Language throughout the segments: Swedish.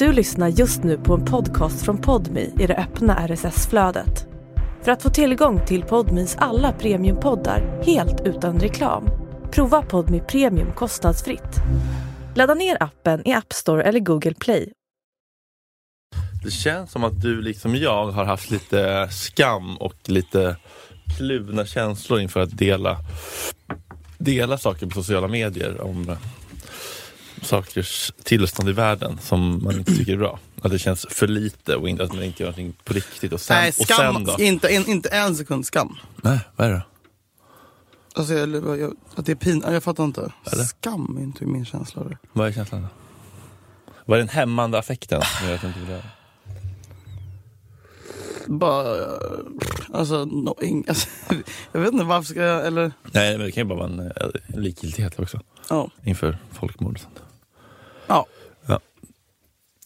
Du lyssnar just nu på en podcast från Podmi i det öppna RSS-flödet. För att få tillgång till Podmis alla premiumpoddar helt utan reklam, prova Podmi Premium kostnadsfritt. Ladda ner appen i App Store eller Google Play. Det känns som att du liksom jag har haft lite skam och lite kluvna känslor inför att dela, dela saker på sociala medier om sakers tillstånd i världen som man inte tycker är bra. Att det känns för lite och inte, att man inte gör någonting på riktigt. Och sen, Nej, och skam, sen då? inte, en, inte en sekund skam. Nej, vad är det Alltså, jag, jag, att det är pin, jag fattar inte. Eller? Skam är inte min känsla. det. Vad är känslan då? Vad är den hämmande affekten som gör att du inte vill göra? Bara, eh, alltså, no, ing, alltså, jag vet inte varför ska jag, eller, Nej, men det kan ju bara vara en, eh, en likgiltighet också ja. inför folkmord och sånt. Ja. Ja.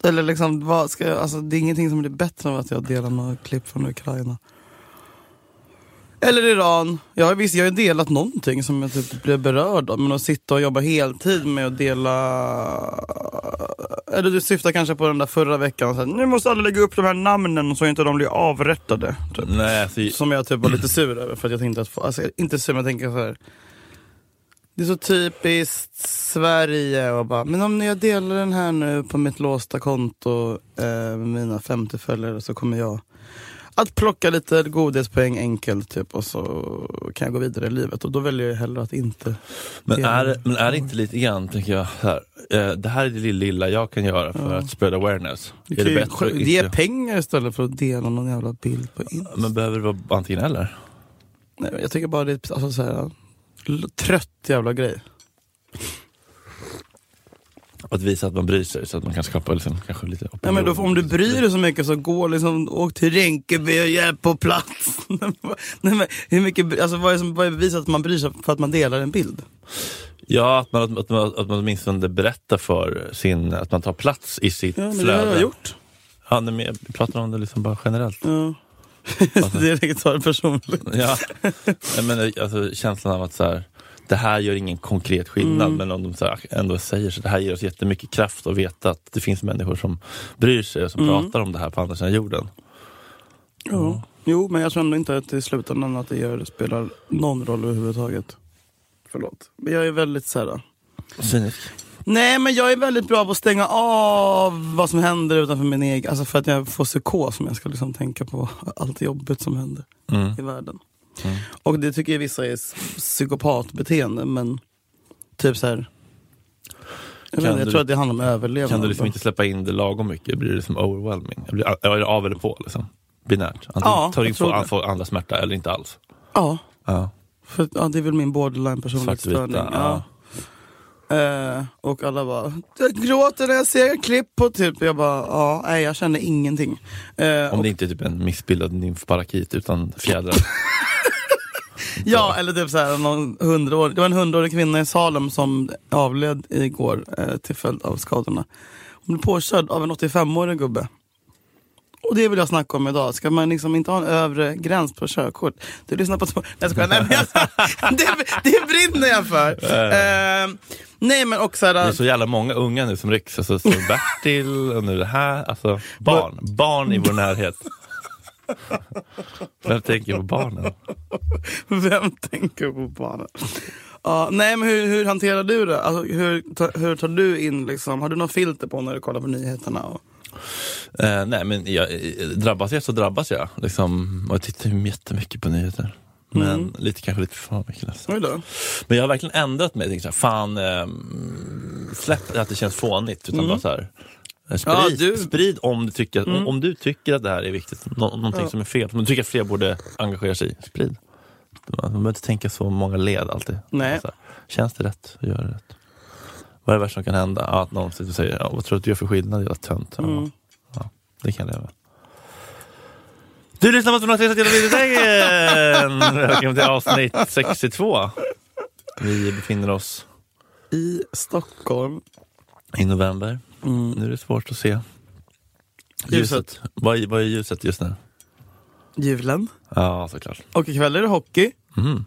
Eller liksom, vad ska jag, alltså, det är ingenting som blir bättre än att jag delar några klipp från Ukraina. Eller Iran. Jag har, visst, jag har delat någonting som jag typ blev berörd av. Men att sitta och jobba heltid med att dela... Eller du syftar kanske på den där förra veckan. Så här, nu måste alla lägga upp de här namnen så inte de blir avrättade. Typ. Nej, alltså, Som jag typ var lite sur över för att jag tänkte att, alltså inte sur men jag tänker så här. Det är så typiskt Sverige och bara, men om jag delar den här nu på mitt låsta konto eh, med mina 50 följare så kommer jag att plocka lite godispoäng enkelt typ och så kan jag gå vidare i livet och då väljer jag hellre att inte Men är, det- men är det inte lite grann, tänker jag, här, eh, det här är det lilla, lilla jag kan göra för att spread awareness. Du är det ju bättre inte- ge pengar istället för att dela någon jävla bild på Insta. Men behöver det vara antingen eller? Nej, jag tycker bara det är alltså, så här, trött jävla grej. Att visa att man bryr sig så att man kan skapa liksom, kanske lite Ja, men då, om du bryr dig så mycket så gå liksom, åk till Rinkeby och hjälp på plats. Nej, men, hur mycket, alltså, vad, är som, vad är beviset att man bryr sig för att man delar en bild? Ja, att man, att, man, att man åtminstone berättar för sin, att man tar plats i sitt Ja, men det flöde. har jag gjort. Ja, men jag pratar om det liksom bara generellt. Ja. Direkt tar det personligt. Ja, menar, alltså, känslan av att så här, det här gör ingen konkret skillnad Mm. men om de så här, ändå säger så det här ger oss jättemycket kraft att veta att det finns människor som bryr sig och som Mm. pratar om det här på andra sidan jorden. Ja. Jo, men jag tror ändå inte att i slutändan att det gör, spelar någon roll överhuvudtaget. Förlåt. Men jag är väldigt så här. Cynisk. Nej men jag är väldigt bra på att stänga av vad som händer utanför min egen, alltså för att jag får psykos om jag ska liksom tänka på allt jobbigt som händer Mm. i världen. Mm. Och det tycker jag vissa är psykopatbeteende men typ så här. Jag, vet, jag du- tror att det handlar om överlevnad. Kan du liksom inte släppa in det lagom mycket? Blir det liksom overwhelming? Blir är det av eller på? Liksom? Binärt? Antingen Ja, tar in få andra smärta eller inte alls? Ja, Ja. för, ja, det är väl min borderline personlighetsstörning. Svartvita, Ja. Eh, och alla bara, jag gråter när jag ser klipp på typ. Jag bara, ja, nej jag känner ingenting. Eh, Om och, det inte är typ en missbildad nymfparakit utan fjädrar. ja, eller typ så här, någon hundra år, det var en hundraårig kvinna i Salem som avled igår eh, till följd av skadorna. Hon blev påkörd av en 85-årig gubbe. Och det vill jag snacka om idag. Ska man liksom inte ha en övre gräns på körkort? Du lyssnar på... Nej, jag skojar. nej men jag, det, det brinner jag för. Eh, nej men också... Det är så jävla många unga nu som rycks. Alltså, så Bertil och nu det här. Alltså, barn. Barn i vår närhet. Vem tänker på barnen? Vem tänker på barnen? Ja, nej men hur, hur hanterar du det? Alltså, hur, ta, hur tar du in liksom, har du något filter på när du kollar på nyheterna? Och, Eh, nej men jag, drabbas jag så drabbas jag. Liksom, jag tittar ju jättemycket på nyheter. Men Mm. lite, kanske lite för mycket nästan. Men jag har verkligen ändrat mig. Jag tänkte här, fan, eh, släpp att det känns fånigt. Utan bara så här, eh, sprid, Mm. Ja, du- sprid om, du tycker, Mm. om, om du tycker att det här är viktigt. Nå, någonting Ja. som är fel. Om du tycker att fler borde engagera sig i, sprid. Man behöver inte tänka så många led alltid. Nej. Så här, känns det rätt? Gör det rätt. Vad är det värsta som kan hända? Ja, att någon sitter och säger, ja, vad tror du att du gör för skillnad? Jävla tönt. Ja, Mm. det kan jag leva. Du lyssnar på 260 Videoteken! Välkommen till avsnitt 62. Vi befinner oss I Stockholm. i november. Mm. Nu är det svårt att se. Ljuset. Vad, är- vad är ljuset just nu? Julen. Ja, såklart. Och ikväll är det hockey. Mhm.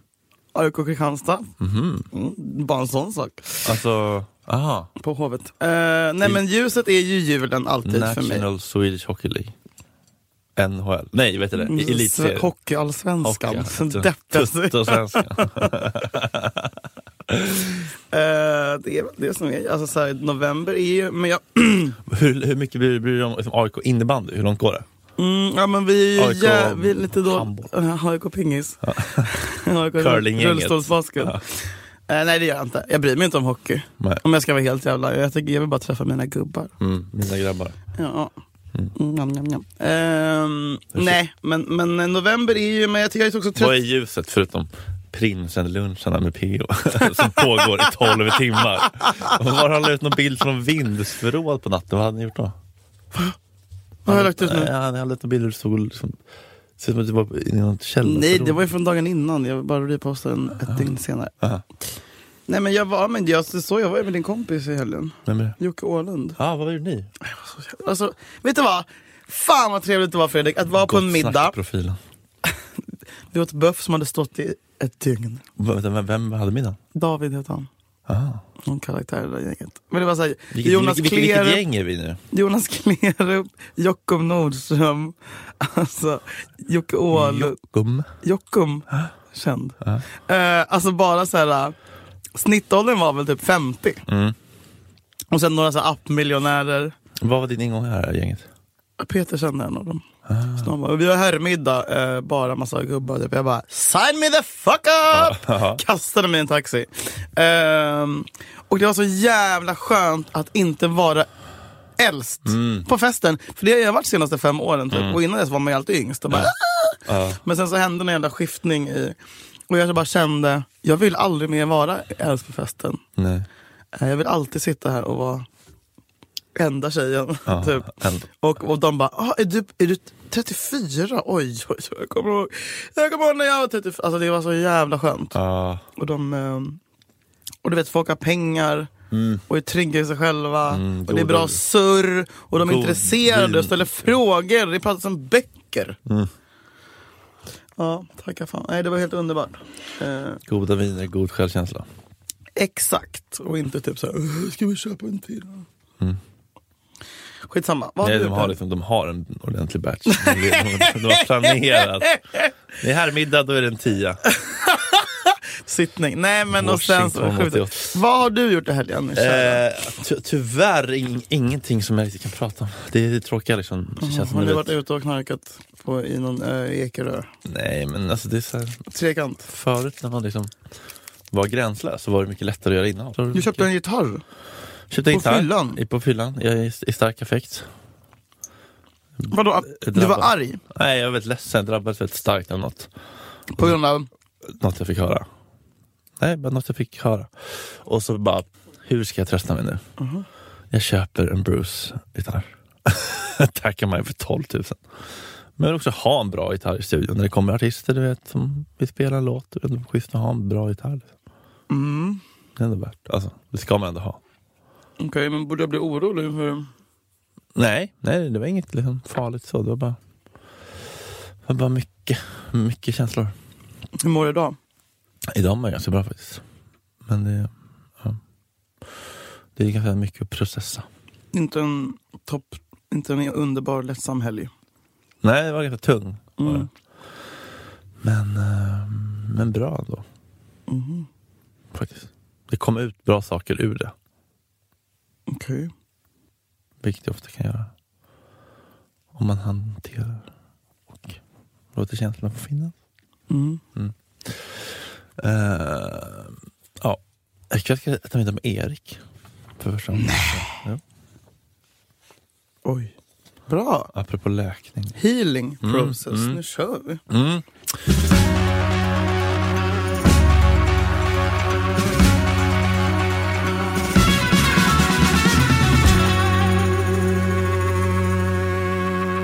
AIK Kristianstad. Mhm. Mm, bara en sån sak. Alltså, Aha. på Hovet. Eh, nej men ljuset är ju julen alltid för mig. National Swedish Hockey League. NHL. Nej, vet du det? Mm, Elitserien. Hockeyallsvenskan. Hockey. Tuttosvenskan. Eh, det, är, det som är, alltså så här, november är ju, men jag, hur, hur mycket bryr du dig om liksom, AIK innebandy? Hur långt går det? mm, ja men vi AIK jä- vi är lite då, handboll. uh, AIK pingis. AIK rullstolsbasket. Eh, nej det gör jag inte, jag bryr mig inte om hockey. Nej. Om jag ska vara helt jävla, jag, tycker, jag vill bara träffa mina gubbar. Mm, mina grabbar. Ja. Mm. Njam, njam, njam. Ehm, nej, men, men november är ju, men jag tycker jag är också trött. Vad är ljuset förutom prinsen-luncherna med PO som pågår i 12 timmar? Och Var har han ut någon bild från vindsförråd på natten? Vad hade ni gjort då? Vad har jag lagt ut nu? Ja, ni hade lagt en bild hur det såg liksom, ser ut som att du var i något källarförråd. Nej, det var ju från dagen innan. Jag bara repostade den ett dygn senare. Aha. Nej men jag var, men jag, så jag var med din kompis i helgen. Vem är det? Jocke Åhlund. Ja, vad gjorde ni? Alltså, vet du vad? Fan vad trevligt det var Fredrik, att vara på en middag. profilen. Vi åt böff som hade stått i ett dygn. Vem, vem, vem hade middagen? David hette han. Aha. Någon karaktär i det där gänget. Men det var såhär, Vilket, Jonas vilket, vilket, vilket gäng är vi nu? Jonas Klerup, Jockum Nordström, alltså Jocke Åhlund. Jockum. Jockum, känd. Eh, alltså bara så här. snittåldern var väl typ 50. Mm. Och sen några så här appmiljonärer. Vad var din ingång här gänget? Peter kände en av dem. Så de bara, vi har herrmiddag, eh, bara massa gubbar. Typ. Jag bara, sign me the fuck up! Kastade mig i en taxi. Ehm, och det var så jävla skönt att inte vara äldst på festen. För det har jag varit de senaste fem åren typ. Och innan dess var man ju alltid yngst. Och bara, Ja. Men sen så hände en jävla skiftning i... Och jag bara kände, jag vill aldrig mer vara äldst på festen. Nej. Eh, Jag vill alltid sitta här och vara enda tjejen. Ja, typ. och, och de bara, ah, är, du, är du 34? Oj, oj, oj. Jag kommer ihåg, jag kommer ihåg när jag var 34. Alltså det var så jävla skönt. Ja. Och, de, ehm, och du vet, folk har pengar. Och är trygga i sig själva. Mm, och det är bra surr. Och de är god intresserade vin. och ställer frågor. Det pratas om böcker. Mm. Ja, tacka fan. Nej, det var helt underbart. Eh, Goda viner, god självkänsla. exakt. Och inte typ såhär, "Åh, ska vi köpa en till? Mm. Skitsamma. Vad Nej, de har, liksom, de har en ordentlig batch. De, de, de har planerat. Det är här middag, då är det en tia. Sittning. Nej men och sen så, Washington sjukt. 88. Vad har du gjort i helgen? Eh, ty tyvärr ing ingenting som jag riktigt kan prata om. Det är det tråkiga liksom. Det känns som har du varit ute och knarkat på, i någon äh, Ekerö? Nej men alltså det är så här, Trekant. förut när man liksom var gränslös så var det mycket lättare att göra innan. Du köpte en gitarr? Köpte på gitarr fyllan? I, på fyllan, jag är i, i stark affekt. Vadå? Du var Drabbad. arg? Nej jag var väldigt ledsen, drabbades väldigt starkt av något. På grund av? Något jag fick höra. Nej, bara något jag fick höra. Och så bara, hur ska jag trösta mig nu? Mhm. Jag köper en Bruce-gitarr. Tackar mig för 12 000. Men jag vill också ha en bra gitarr i studion. När det kommer artister du vet, som vill spela en låt. Det är ändå schysst att ha en bra gitarr. Mm. Det är ändå värt. Alltså, det ska man ändå ha. Okej, men borde jag bli orolig för... Nej, nej det var inget liksom, farligt så. Det var bara, det var bara mycket, mycket känslor. Hur mår du idag? Idag mår jag ganska bra faktiskt. Men det, ja. det är ganska mycket att processa. Inte en topp, inte en underbar lättsam helg. Nej, det var ganska tung. var. Mm. Men, eh, men bra ändå. Mhm. Faktiskt. Det kom ut bra saker ur det. Okej. Vilket jag ofta kan göra. Om man hanterar och låter känslorna få finnas. Mm. Eh, ja. Jag ska äta middag med Erik. För första gången. Ja. Oj. Bra. Apropå läkning. Healing Mm, process. mm. Nu kör vi.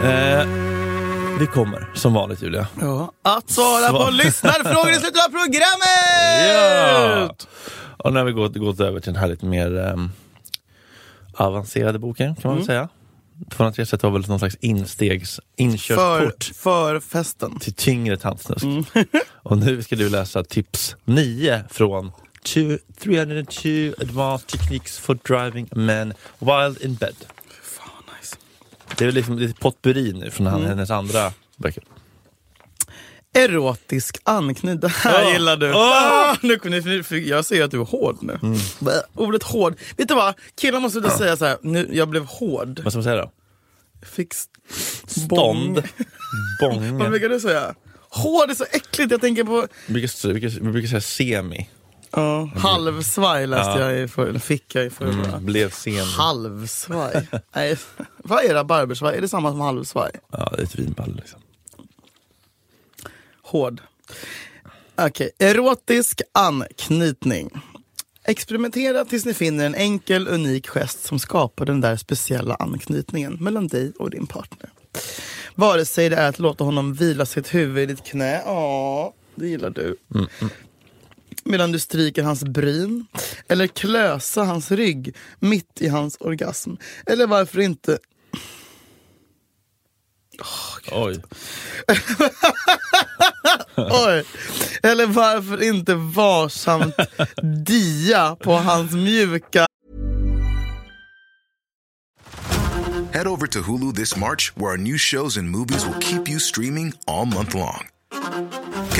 Eh, vi kommer som vanligt Julia. Ja. Att svara Svar. på lyssnarfrågor i slutet av programmet! Ja! Och nu har vi gått, gått över till den här lite mer ehm, avancerade boken kan man väl säga. 203 sätt var väl någon slags instegs, För, inkörsport för festen. till tyngre tandsnusk. Och nu ska du läsa tips 9 från two, 302 advanced techniques for driving a man while in bed. Vad. Det är liksom lite potpurri nu från mm. hennes andra böcker. Erotisk anknytning, det här Oh. gillar du. Oh. Nu, nu, för jag ser att du är hård nu. Mm. Ordet hård. Vet du vad? Killar måste sluta säga så här. Nu, jag blev hård. Vad ska man säga då? Fick st- Stånd. Vad Bång. brukar du säga? Hård är så äckligt. Jag tänker på Vi brukar, vi brukar, vi brukar säga semi. Ja, halvsvaj läste Ja. jag i för, fick jag i förra. Mm, blev semi. Halvsvaj? Nej, vad är rabarbersvaj? Är det samma som halvsvaj? Ja, det är ett vinball liksom. Hård. Okej, erotisk anknytning. Experimentera tills ni finner en enkel, unik gest som skapar den där speciella anknytningen mellan dig och din partner. Vare sig det är att låta honom vila sitt huvud i ditt knä, ja, det gillar du. Medan du stryker hans bryn. Eller klösa hans rygg mitt i hans orgasm. Eller varför inte Oj. Oj. Eller varför inte varsamt dia på hans mjuka... Head over to Hulu this March, where our new shows and movies will keep you streaming all month long.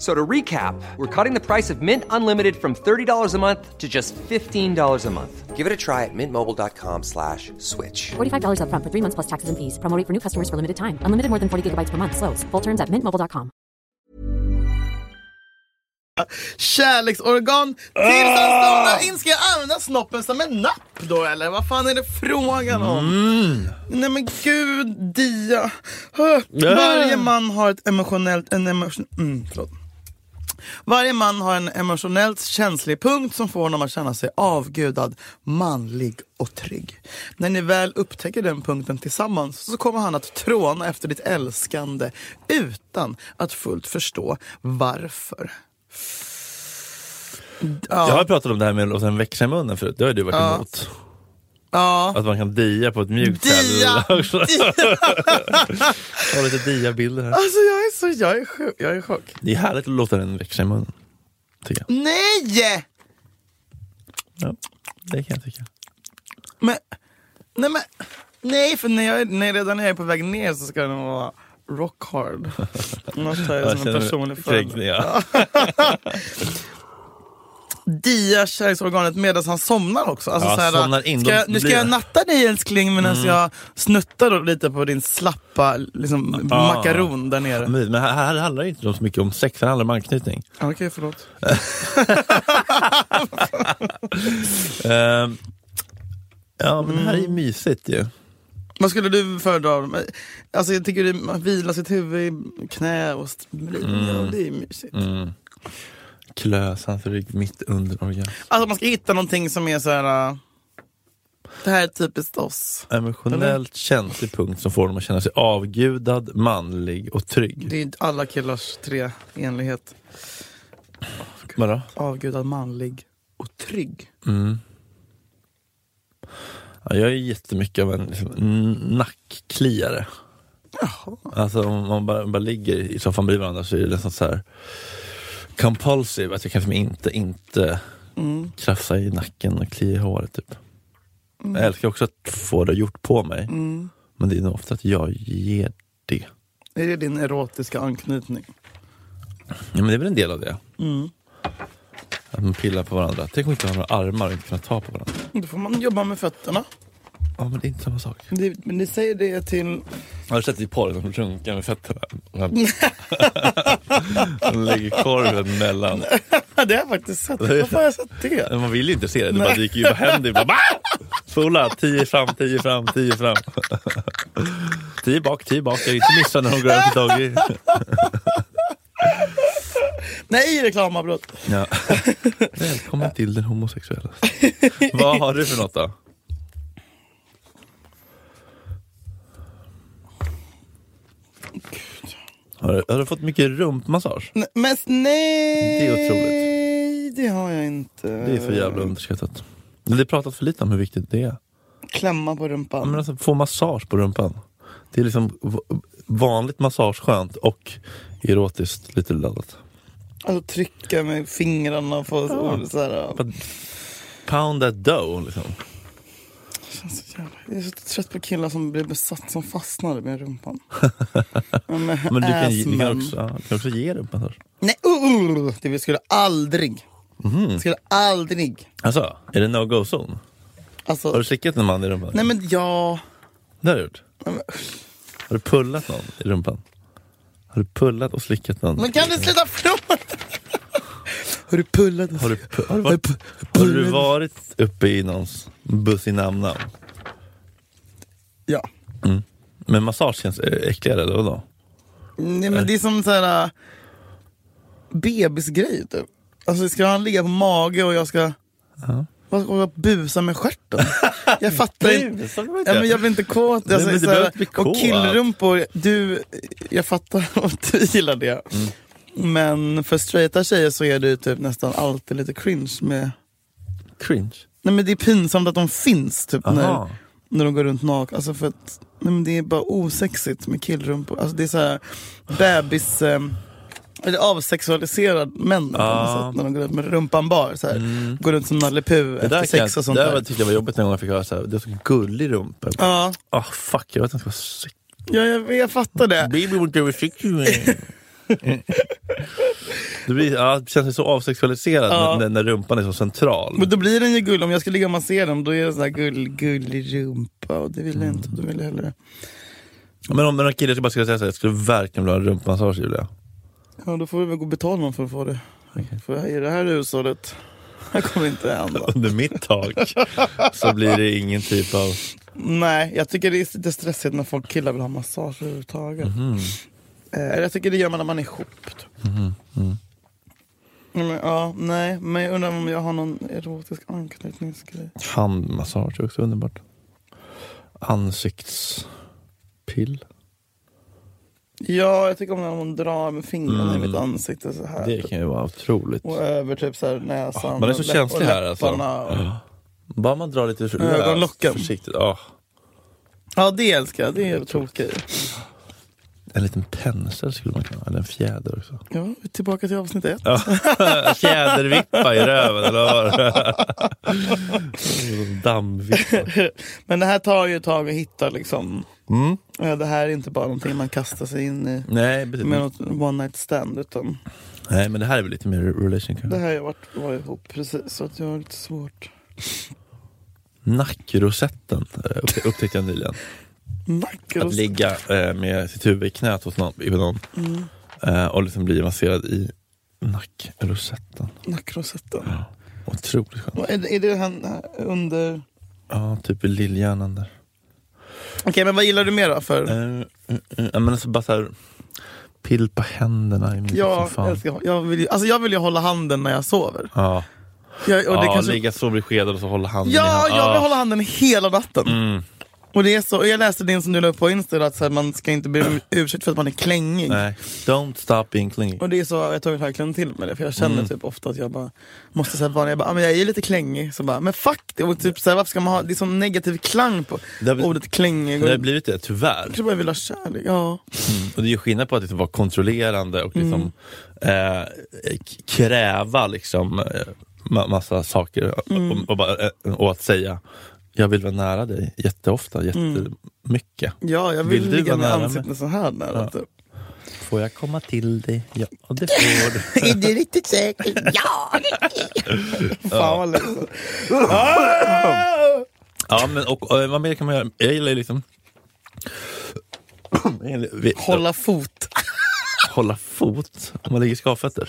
F- So to recap, we're cutting the price of Mint Unlimited from $30 a month to just $15 a month. Give it a try at mintmobile.com slash switch. $45 upfront for three months plus taxes and fees. Promo rate for new customers for limited time. Unlimited more than 40 gigabytes per month. Slows. Full terms at mintmobile.com. kärleksorgan tills han somnar in. Ska jag använda snoppen som en napp då eller? Vad fan är det frågan om? Nej men gud, Dia. Hö, Varje man har ett emotionellt... En emotion, mm, förlåt. Varje man har en emotionellt känslig punkt som får honom att känna sig avgudad, manlig och trygg. När ni väl upptäcker den punkten tillsammans så kommer han att tråna efter ditt älskande utan att fullt förstå varför. Ja. Jag har pratat om det här med att låta den växa i munnen förut. Det har du varit Ja. emot. Ja. Att man kan dia på ett mjukt Dia! Jag har lite dia-bilder här. Alltså jag är så, jag är, sjuk, jag är i chock. Det är härligt att låta den växa i munnen. Tycker jag. Nej! Ja, det kan jag tycka. Men, nej men, nej för när jag, är- när jag redan när jag är på väg ner så ska den vara rock hard. Annars tar jag det som en personlig fördel. Dia kärleksorganet medan han somnar också. Alltså, Ja, så här, somnar in, ska jag, nu ska jag natta dig älskling medan jag snuttar lite på din slappa liksom, Ja. makaron där nere. Men här, här handlar det inte så mycket om sex, här handlar det om anknytning. Okej, förlåt. Ehm, ja, men det här är ju Mm. mysigt ju. Vad skulle du föredra? Alltså, jag tycker det vila sitt huvud i knä och ja, det är mysigt. Mm. Klös hans rygg mitt under orgasm. Alltså man ska hitta någonting som är så här. äh, Det här är typiskt oss. Emotionellt känslig punkt som får dem att känna sig avgudad, manlig och trygg. Det är alla killars tre enlighet. Vadå? Avgudad, manlig och trygg. Mm. Ja, jag är jättemycket av en liksom, nackkliare. Jaha. Alltså om man bara, bara ligger i soffan bredvid varandra så är det nästan så här compulsive, att jag kan inte, inte Mm. krafsa i nacken och klia i håret. Typ. Jag älskar också att få det gjort på mig, Mm. men det är nog ofta att jag ger det. Är det din erotiska anknytning? Ja, men det är väl en del av det. Mm. Att man pillar på varandra. Tänk om inte ha några armar och inte kunna ta på varandra. Då får man jobba med fötterna. Ja, men det är inte samma sak. Det, men ni säger det till... Har du sett i porr som runkar med fötterna? Han, han lägger korven mellan. det har jag faktiskt sett. Varför har jag sett det? Man vill ju inte se det, det bara dyker ju upp händer. Bara, "Bah!" Spola, tio fram, tio fram, tio fram. tio bak, tio bak. Jag är inte missad när hon går över till Doggy. Nej, reklamavbrott! Ja. Välkommen till den homosexuella. Vad har du för något då? Har du, har du fått mycket rumpmassage? Nej, Men nej! Det är otroligt. det har jag inte. Det är för jävla underskattat. Det är pratat för lite om hur viktigt det är. Klämma på Ja, rumpan. Men alltså, få massage på rumpan. Det är liksom vanligt massageskönt och erotiskt lite laddat. Alltså trycka med fingrarna på så, så här. Pound that dough liksom. Känns så jävla... Jag är så trött på killar som blir besatt som fastnar med rumpan. Ja, med Men du kan, ge- du kan, också, ja, du kan också ge rumpmassage. Nej, uh, uh, det skulle aldrig. Mhm. Skulle aldrig. Alltså, är det no-go-zon? Alltså, Har du slickat en man i rumpan? nej men ja. Det har du gjort? Nej, men- Har du pullat någon i rumpan? Har du pullat och slickat någon? Men kan du sluta fråga? Har du pullat? Har du, pu- har du, varit, har du varit uppe i någons namn Ja. Men massage känns äckligare, eller vadå? Nej men det är som så här äh, bebisgrej typ. Alltså ska han ligga på mage och jag ska vad ska jag busa med stjärten? Jag fattar inte. Ja, men jag blir inte kåt. Nej, Alltså, men det så behöver här, inte bli och killrumpor, du, jag fattar att du gillar det. Mm. Men för straighta tjejer så är det typ nästan alltid lite cringe med Cringe. Nej men det är pinsamt att de finns typ när, Aha. när de går runt nakna. Alltså för att, nej, men det är bara osexigt med killrumpor. Alltså det är så här bebis... Eh, eller avsexualiserad män något sätt, när de går runt med rumpan bar. Så här, Går runt som Nalle Puh Mm. Det där, efter sex och sånt det där. där var- tyckte jag var jobbigt en gång jag fick höra såhär, det är så gullig rumpa. Ja, Ah fuck, jag vet inte vad sick. ja jag, jag fattar det. Baby never sick you. det, blir, ja, det känns så avsexualiserat Ja. när, när rumpan är så central. Men då blir den ju gullig. Om jag ska ligga och massera dem då är det sån här gull, gullig rumpa. Och det vill jag inte. Då vill jag hellre... Men om en kille bara skulle säga såhär, jag skulle verkligen vilja ha en rumpmassage Julia. Ja då får vi väl gå och betala någon för att få det. För i det här hushållet, här kommer inte hända. Under mitt tak så blir det ingen typ av... Nej, jag tycker det är lite stressigt när folk killar vill ha massage överhuvudtaget. Eh, jag tycker det gör man när man är ihop. Typ. Ja, Men, ja, nej, men jag undrar om jag har någon erotisk anknytningsgrej. Handmassage är också underbart. Ansiktspill. Ja, jag tycker om när hon drar med fingrarna Mm. i mitt ansikte så här. Det typ. kan ju vara otroligt. Och över typ så här näsan. Man är så känslig här alltså. och- Bara man drar lite Ögonlocken. försiktigt. Ja. Ja, det älskar jag. Det är tokigt. En liten pensel skulle man kunna ha, eller en fjäder också. Ja, tillbaka till avsnitt ett. Fjädervippa i röven eller vad Dammvippa. Men det här tar ju ett tag att hitta liksom. Mm. Ja, det här är inte bara någonting man kastar sig in i Nej, precis. med något one night stand. Utan Nej, men det här är väl lite mer relation det kanske. här har jag varit, varit ihop precis så att jag har lite svårt. Nackrosetten eh, upp- upptäckte jag nyligen. Nackros. Att ligga eh, med sitt huvud i knät hos någon, i någon Mm. eh, och liksom bli masserad i nackrosetten. Nackrosetten. Otroligt skönt. Är, är det han här under... Ja, typ i lillhjärnan där. Okej men vad gillar du mer då för? Eh, eh, eh, men alltså bara såhär, pilpa händerna i jag, som fan. älskar, jag, vill, ju- alltså jag vill ju hålla handen när jag sover. Ja, Jag, och det ja kanske, ligga så beskedad och så hålla handen i ja, handen. jag vill Ja. hålla handen hela natten. Mm. Och det är så, och jag läste din som du la upp på Insta att så här, man ska inte be om ursäkt för att man är klängig. Nej, don't stop being clingy. Och det är så, jag tar verkligen till mig det för jag känner Mm. typ ofta att jag bara måste säga bara, jag, bara, ah, men jag är lite klängig, så bara, men fuck det! Och typ, så här, varför ska man ha, det är sån negativ klang på Det blivit- ordet klängig. Det Och, har blivit det, tyvärr. kanske bara vill ha kärlek, ja. Och det är ju skillnad på att liksom vara kontrollerande och liksom, Mm. eh, kräva liksom, eh, ma- massa saker Mm. och, och, eh, och att säga jag vill vara nära dig jätteofta, jättemycket. Ja, jag vill, Vill ligga med ansiktet så här nära. Ja. Typ. Får jag komma till dig? Ja, det får du. Är du riktigt säker? Ja! Fan vad ledsen. ja, men och, och vad mer kan man göra? Jag gillar ju liksom... Hålla fot. Hålla fot? Om man ligger skavfötter?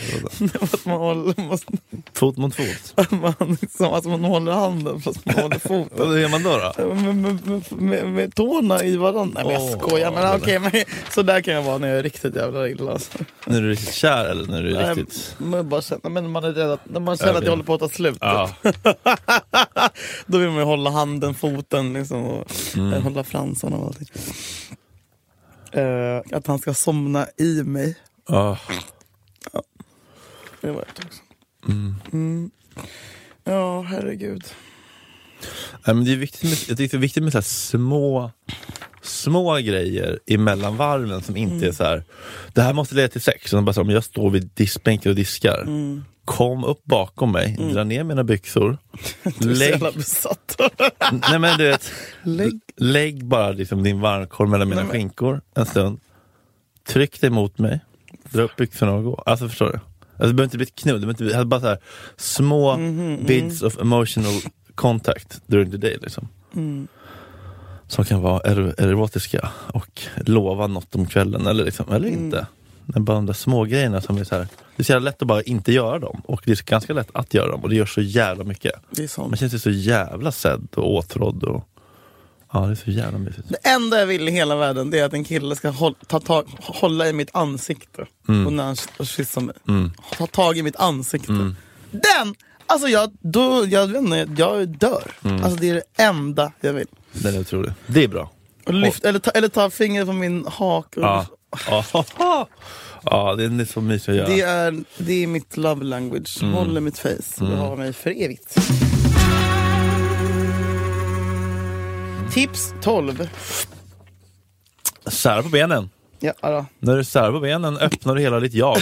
Att man håller, måste, Fot mot fot? att man, liksom, alltså man håller handen fast man håller foten. Vad gör man då? då? Med, med, med, med, tårna i varandra. Nej men jag skojar. Men det okej, men så där kan jag vara när jag är riktigt jävla illa. Alltså. När du är riktigt kär eller när du är Nej, riktigt... men bara känna, men man är rädd att, när man känner att jag håller på att ta slut. Ja. Då vill man ju hålla handen, foten liksom, och Mm. hålla fransarna och allting. Eh, att han ska somna i mig. Ja. Det var ett också. Mm. Ja, herregud. Nej, men det är viktigt med, det är viktigt med så små, små grejer emellan varven som inte är så här. det här måste leda till sex. Utan bara så, här, om jag står vid diskbänken och diskar, kom upp bakom mig, dra ner mina byxor, Du är så jävla besatt. nej, men du vet, Lägg. lägg bara liksom din varmkorv mellan mina Nej, skinkor en stund. Tryck dig mot mig, dra upp byxorna och gå. Alltså förstår du? Alltså, det behöver inte bli ett knull, det inte bli, alltså, bara så här, små Mhm, bits of emotional contact during the day. Liksom. Mm. Som kan vara ero- erotiska och lova något om kvällen eller, liksom, eller Mm. Men bara de där små grejerna som är så här, det är så jävla lätt att bara inte göra dem och det är ganska lätt att göra dem och det gör så jävla mycket. Det är. Man känner sig så jävla sedd och åtrådd. Och, ja, det är så jävla mysigt. Det enda jag vill i hela världen det är att en kille ska hålla, ta tag, hålla i mitt ansikte. Och när han och kysser mig. Ta tag i mitt ansikte. Den! Alltså jag, då, jag, vet inte, jag dör. Alltså det är det enda jag vill. Den är otrolig. Det är bra. Och lyft, eller, ta, eller ta fingret på min hak. Och Ja, ja. det är så mysigt att göra. det, är, det är mitt love language. Håller mitt face. Det har mig för evigt. Tips 12. Sära på benen. Ja, då. När du särar på benen öppnar du hela ditt jag.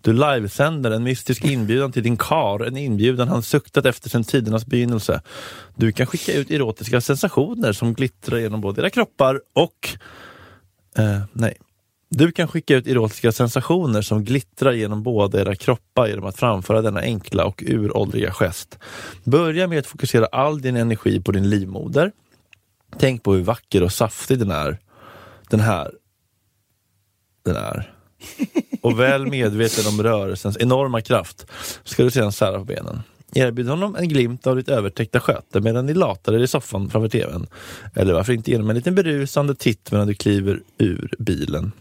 Du livesänder en mystisk inbjudan till din kar, en inbjudan han suktat efter sedan tidernas begynnelse. Du kan skicka ut erotiska sensationer som glittrar genom både era kroppar och... Eh, nej. Du kan skicka ut erotiska sensationer som glittrar genom båda era kroppar genom att framföra denna enkla och uråldriga gest. Börja med att fokusera all din energi på din livmoder. Tänk på hur vacker och saftig den är. Den här den är. Och väl medveten om rörelsens enorma kraft ska du sedan sära på benen. Erbjud honom en glimt av ditt övertäckta sköte medan ni latar er i soffan framför tvn. Eller varför inte genom en liten berusande titt medan du kliver ur bilen.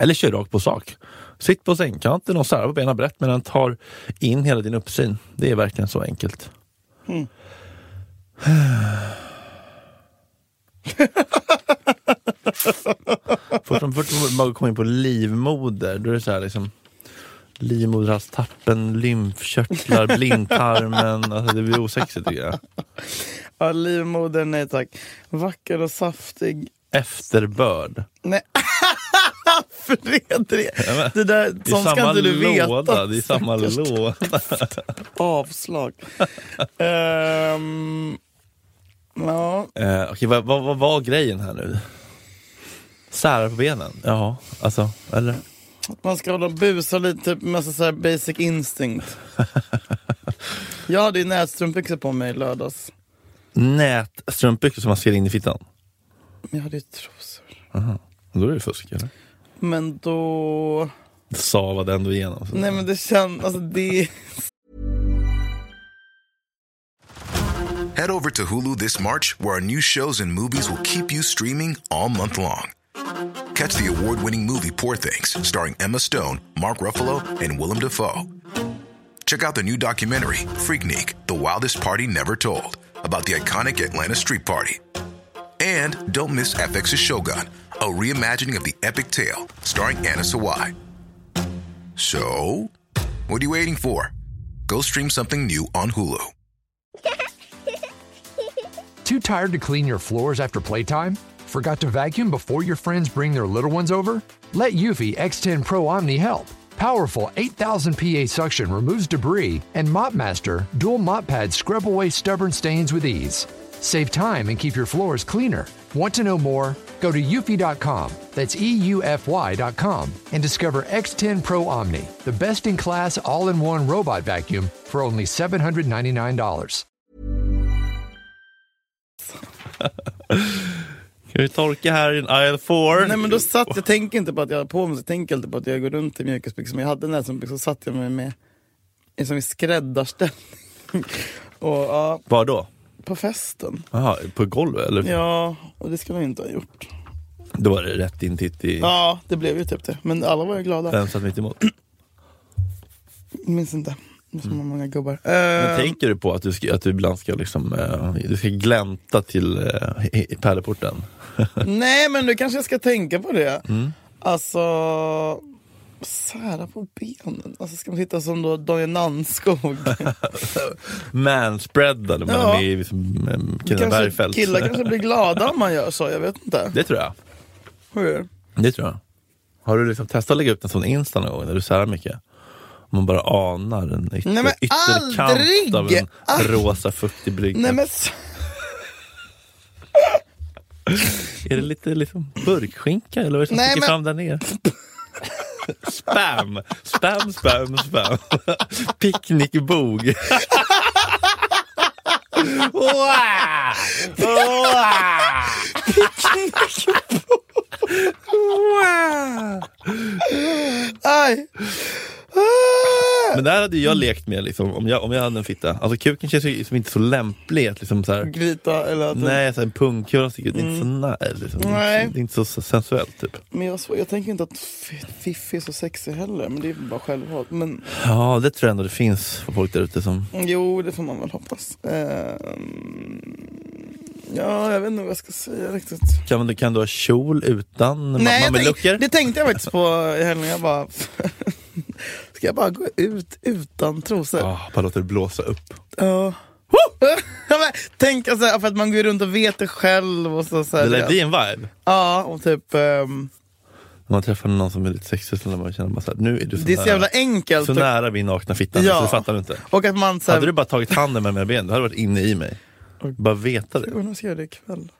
Eller kör rakt på sak. Sitt på sängkanten och sära på benen brett medan tar in hela din uppsyn. Det är verkligen så enkelt. Först om man kommer in på livmoder, då är det så här liksom livmoderhalstappen, lymfkörtlar, blindtarmen. Alltså det blir osexigt tycker jag. Ja, livmodern, nej tack. Vacker och saftig. Efterbörd. Nej. Fredrik! men, Det där, Det är sånt ska samma inte du veta. låda. Det är samma Stackars låda. Avslag. Ehm, ja, Eh, Okej, vad, vad, vad var grejen här nu? Sära på benen? Ja, alltså, eller? att man ska hålla busa lite, typ massa så här basic instinct. Jag hade ju nätstrumpbyxor på mig i lördags. Nätstrumpbyxor som man ser in i fittan? Men jag hade ju trosor. Då är det fusk eller? Men då... Savade ändå igenom. Så. Nej men det känns... Alltså det... Head over to Hulu this March, where our new shows and movies will keep you streaming all month long. Catch the award winning movie Poor Things, starring Emma Stone, Mark Ruffalo, and Willem Dafoe. Check out the new documentary, Freaknik The Wildest Party Never Told, about the iconic Atlanta Street Party. And don't miss FX's Shogun, a reimagining of the epic tale, starring Anna Sawai. So, what are you waiting for? Go stream something new on Hulu. Too tired to clean your floors after playtime? Forgot to vacuum before your friends bring their little ones over? Let Eufy X10 Pro Omni help. Powerful 8000 PA suction removes debris, and MopMaster dual mop pads scrub away stubborn stains with ease. Save time and keep your floors cleaner. Want to know more? Go to eufy.com, that's E EUFY.com, and discover X10 Pro Omni, the best in class all in one robot vacuum for only $799. Ska vi torka här i en aisle 4? Nej men då satt jag, tänker inte på att jag har på mig, så tänker inte på att jag går runt i mjukisbyxor. Men jag hade näsbyxor så satt jag mig med i som i skräddarställning. och ja, Var då? På festen. Jaha, på golvet eller? Ja, och det skulle jag inte ha gjort. Då var det rätt in titt i... Ja, det blev ju typ det. Men alla var ju glada. Vem satt mitt emot? Minns inte. Det så många gubbar. Men Eh, tänker du på att du, ska, att du ibland ska, liksom, eh, du ska glänta till eh, pärleporten? Nej men nu kanske jag ska tänka på det. Mm. Alltså, sära på benen. Alltså ska man sitta som då Daniel Nannskog? Manspreadade Ja. med i liksom, Killa kanske, Bergfeldt. killar kanske blir glada om man gör så, jag vet inte. Det tror jag. Hur? Det tror jag. Har du liksom testat att lägga ut en sån Insta någon gång när du särar mycket? Om man bara anar en ytter, Nej, ytterkant av en Ah. rosa fuktig brygga. Nej men Är det lite liksom burkskinka eller vad är det som sticker fram där nere? spam! Spam, spam, spam. Picknickbog. wow! Wow! wow! aj! Men där hade jag lekt med liksom, om, jag, om jag hade en fitta. Alltså kuken känns ju liksom inte så lämplig att liksom så här, Grita eller att Nej, så här, en pungkula sticker ut. Det är inte så nära. Liksom. Mm. Nej. Det är inte så sensuellt typ. Men jag, jag tänker inte att fi- Fiffi är så sexig heller, men det är bara självhat. Men Ja, det tror jag ändå det finns för folk där ute som... jo, det får man väl hoppas. Ehm, ja, jag vet inte vad jag ska säga riktigt. Kan, du- kan du ha kjol utan tänk, det tänkte jag faktiskt på i helgen. Jag bara, ska jag bara gå ut utan trosor? Ah, bara låter det blåsa upp. Ja. Ja, Tänk alltså, för att man går runt och vet det själv. Och så, så här, Det lär bli en vibe. Ja, och typ... ehm, När man träffar någon som är lite sexig så lär man känna här, nu är du så, det är så nära, jävla enkelt. så nära min nakna fitta, Ja. så det fattar du inte. Och att man så här, Hade du bara tagit handen med mina ben, du hade varit inne i mig. Bara veta det. Jag ska göra det ikväll.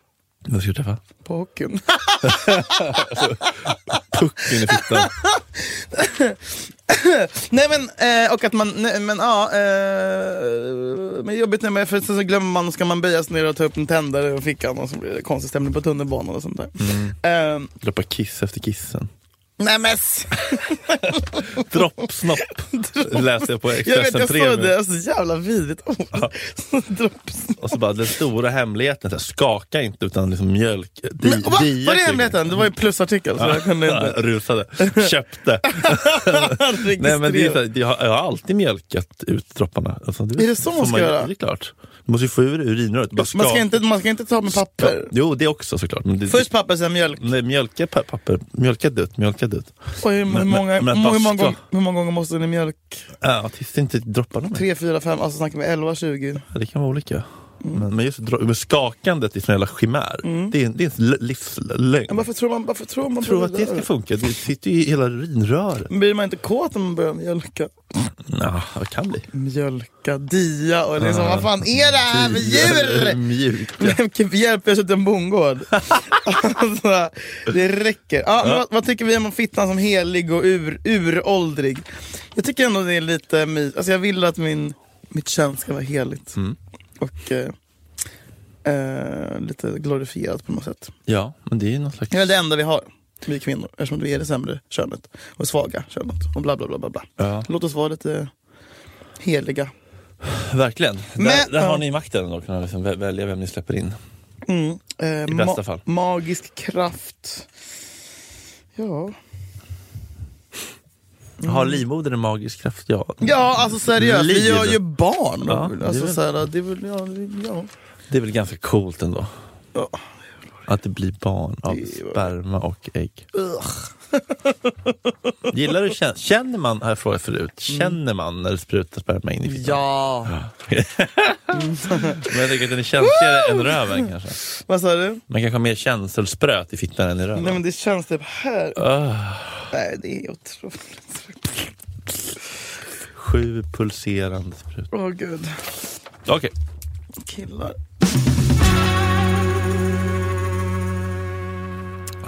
Vem ska du träffa? På hockeyn. Pucken i fittan. nej men, eh, och att man, nej, men ja. Eh, men jobbigt när man, för så, så glömmer man och ska man böja sig ner och ta upp en tändare och fickan och så blir det konstig stämning på tunnelbanan och sånt där. Eh, Droppa kiss efter kissen. Nej men, Droppsnopp läste jag på jag vet Expressen jag såg Premium. det, alltså, så jävla vidrigt ord. Och så bara den stora hemligheten, så här, skaka inte utan liksom mjölk. Di, Men, va? dia Var det kuken. hemligheten? Det var ju plusartikel så jag kunde Ja, inte rusade, köpte. Nej, men det är här, jag, har, jag har alltid mjölkat ut dropparna. Alltså, Är det så man ska göra? Det är klart. Du måste ju få ur urinröret. Man, ska inte, man ska inte ta med papper. Jo, det också såklart. Det, Först papper, sen mjölk. Nej, mjölka pa- papper, mjölka dutt, mjölka dutt. Och hur, hur, Men- många, men- men hur, många, hur många gånger måste ni mjölk? Ja, tills det inte droppar någon mer. 3, 4, 5, alltså snackar vi 11, 20? Ja, Det kan vara olika. Mm. Men, men just men skakandet är en jävla chimär. Det, är, en- det är en livslögn. Varför tror man, varför tror man tror att det ska funka. Det sitter ju i hela urinröret. Blir man inte kåt om man börjar mjölka? Ja, det kan bli. Mjölka, dia och liksom, vad fan är det här för djur? Mjuka. Vilken hjälp jag suttit i en bondgård. alltså, det räcker. Ja, men vad, vad tycker vi om fittan som helig och ur, uråldrig? Jag tycker ändå det är lite mys. Alltså jag vill att min, mitt kön ska vara heligt. Mm. Och eh, eh, lite glorifierat på något sätt. Ja, men det är ju någon slags... Det är det enda vi har, vi kvinnor. Eftersom vi är det sämre könet. Och svaga könet. Och bla bla bla bla. bla. Ja, Låt oss vara lite heliga. verkligen. Men- där där har ni makten då, kunna liksom vä- välja vem ni släpper in. Mm. Eh, I bästa fall. Magisk kraft. Ja. Har livmodern en magisk kraft? Ja. Ja, alltså seriöst. Vi Liv. gör ju barn. Ja, det är alltså, väl- så här, det är väl, ja, det- ja. Det är väl ganska coolt ändå. Ja. Att det blir barn av Det sperma och ägg. Ugh. Gillar du kän- Känner man, har jag frågat förut, känner man när det sprutar sperma in i fittan? Ja. Men jag tänker att den är känsligare än röven kanske. Vad sa du? Man kanske har mer känselspröt i fittan än i röven. Nej men det känns typ här. Ah, Nej det är otroligt. sju pulserande sprut. Åh gud. Okej, Killar.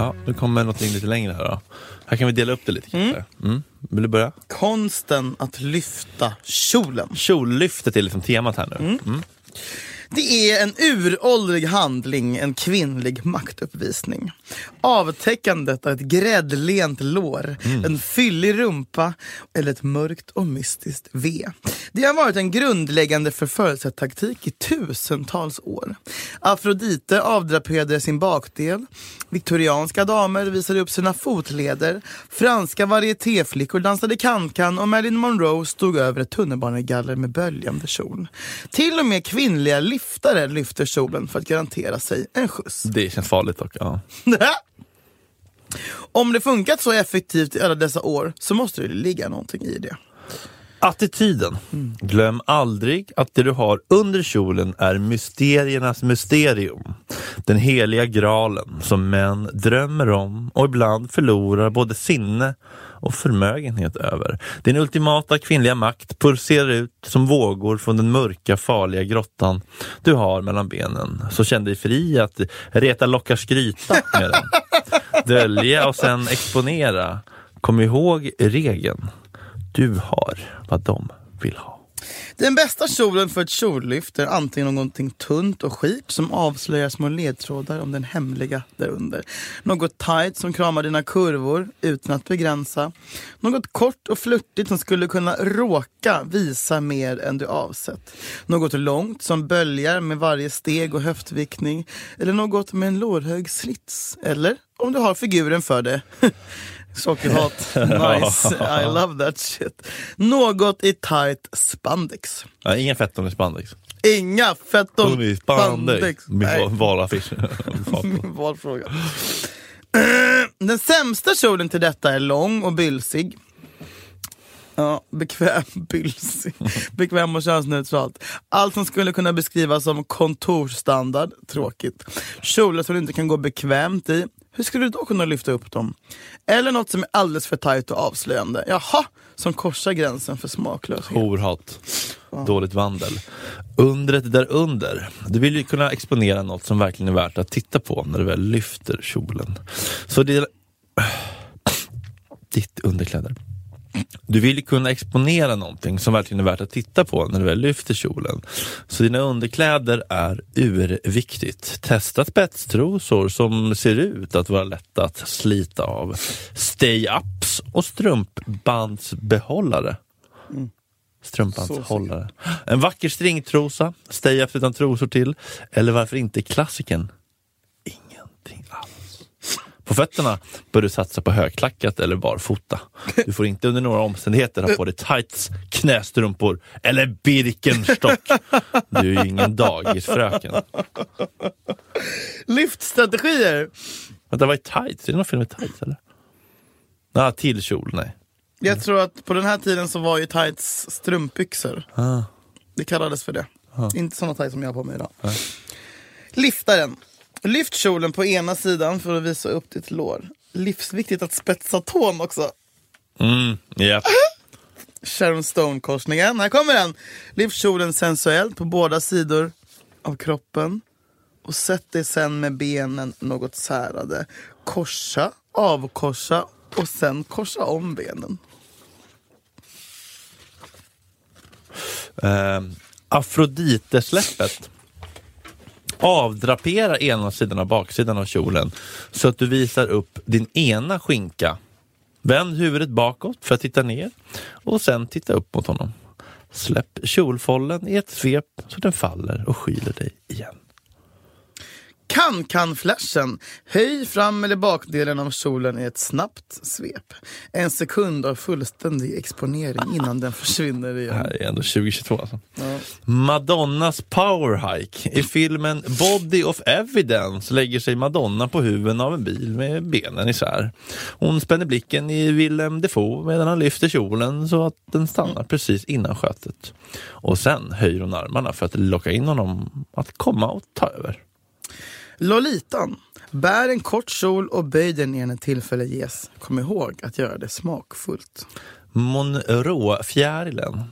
Ja, nu kommer någonting lite längre här då. Här kan vi dela upp det lite kanske. Mm. Vill du börja? Konsten att lyfta kjolen. Kjollyftet är liksom temat här nu. Mm. Det är en uråldrig handling, en kvinnlig maktuppvisning. Avtäckandet av ett gräddlent lår, en fyllig rumpa eller ett mörkt och mystiskt V. Det har varit en grundläggande förförelsetaktik i tusentals år. Afrodite avdraperade sin bakdel, viktorianska damer visade upp sina fotleder, franska varietéflickor dansade kan-kan och Marilyn Monroe stod över ett tunnelbanegaller med böljande kjol. Till och med kvinnliga liftare lyfter kjolen för att garantera sig en skjuts. Det känns farligt dock. Ja. Om det funkat så effektivt i alla dessa år så måste det ligga någonting i det. Attityden. Glöm aldrig att det du har under kjolen är mysteriernas mysterium. Den heliga graalen som män drömmer om och ibland förlorar både sinne och förmögenhet över. Din ultimata kvinnliga makt pulserar ut som vågor från den mörka farliga grottan du har mellan benen. Så känn dig fri att reta lockar skryta med den. Dölja och sen exponera. Kom ihåg regeln. Du har vad de vill ha. Den bästa kjolen för ett kjollyft är antingen någonting tunt och skit som avslöjar små ledtrådar om den hemliga därunder. Något tight som kramar dina kurvor utan att begränsa. Något kort och flörtigt som skulle kunna råka visa mer än du avsett. Något långt som böljar med varje steg och höftvickning. Eller något med en lårhög slits. Eller om du har figuren för det. Sockerhat. Nice. I love that shit. Något i tight spandex. Ja, ingen fetton i spandex. Inga fetton i spandex. Min valaffisch. min valfråga. Den sämsta kjolen till detta är lång och bylsig. Ja, bekväm, bylsig. Bekväm och könsneutralt. Allt som skulle kunna beskrivas som kontorsstandard, tråkigt. Kjolar som du inte kan gå bekvämt i. Hur skulle du då kunna lyfta upp dem? Eller något som är alldeles för tajt och avslöjande. Jaha, som korsar gränsen för smaklöshet. Horhat. Dåligt vandel. Undret där under. Du vill ju kunna exponera något som verkligen är värt att titta på när du väl lyfter kjolen. Så det... Ditt underkläder. Du vill kunna exponera någonting som verkligen är värt att titta på när du väl lyfter kjolen. Så dina underkläder är urviktigt. Testa spetstrosor som ser ut att vara lätta att slita av. Stay-ups och strumpbandsbehållare. Strumpbandshållare. En vacker stringtrosa, stay-up utan trosor till. Eller varför inte klassikern? Ingenting alls. På fötterna bör du satsa på högklackat eller barfota. Du får inte under några omständigheter ha på dig tights, knästrumpor eller Birkenstock. Du är ju ingen dagisfröken. Lyftstrategier. Vänta, vad är tights? Är det någon film med tights eller? Nej, till kjol, nej. Jag tror att på den här tiden så var ju tights strumpbyxor. Ah. Det kallades för det. Inte såna tights som jag har på mig idag. Liftaren. Lyft kjolen på ena sidan för att visa upp ditt lår. Livsviktigt att spetsa tån också. Mm, ja. Sharon Stone-korsningen. Här kommer den! Lyft kjolen sensuellt på båda sidor av kroppen. Och sätt dig sen med benen något särade. Korsa, avkorsa och sen korsa om benen. Eh, Afrodite-släppet. Avdrapera ena sidan av baksidan av kjolen så att du visar upp din ena skinka. Vänd huvudet bakåt för att titta ner och sen titta upp mot honom. Släpp kjolfållen i ett svep så den faller och skyler dig igen. Kan-kan-flashen. Höj fram eller bakdelen av kjolen i ett snabbt svep. En sekund av fullständig exponering innan den försvinner Det igen. här är ändå 2022 alltså. Ja. Madonnas powerhike. I filmen Body of Evidence lägger sig Madonna på huven av en bil med benen isär. Hon spänner blicken i Willem Defoe medan han lyfter kjolen så att den stannar precis innan skötet. Och sen höjer hon armarna för att locka in honom att komma och ta över. Lolitan. Bär en kort kjol och böj den när tillfälle ges. Kom ihåg att göra det smakfullt. Monroe-fjärilen.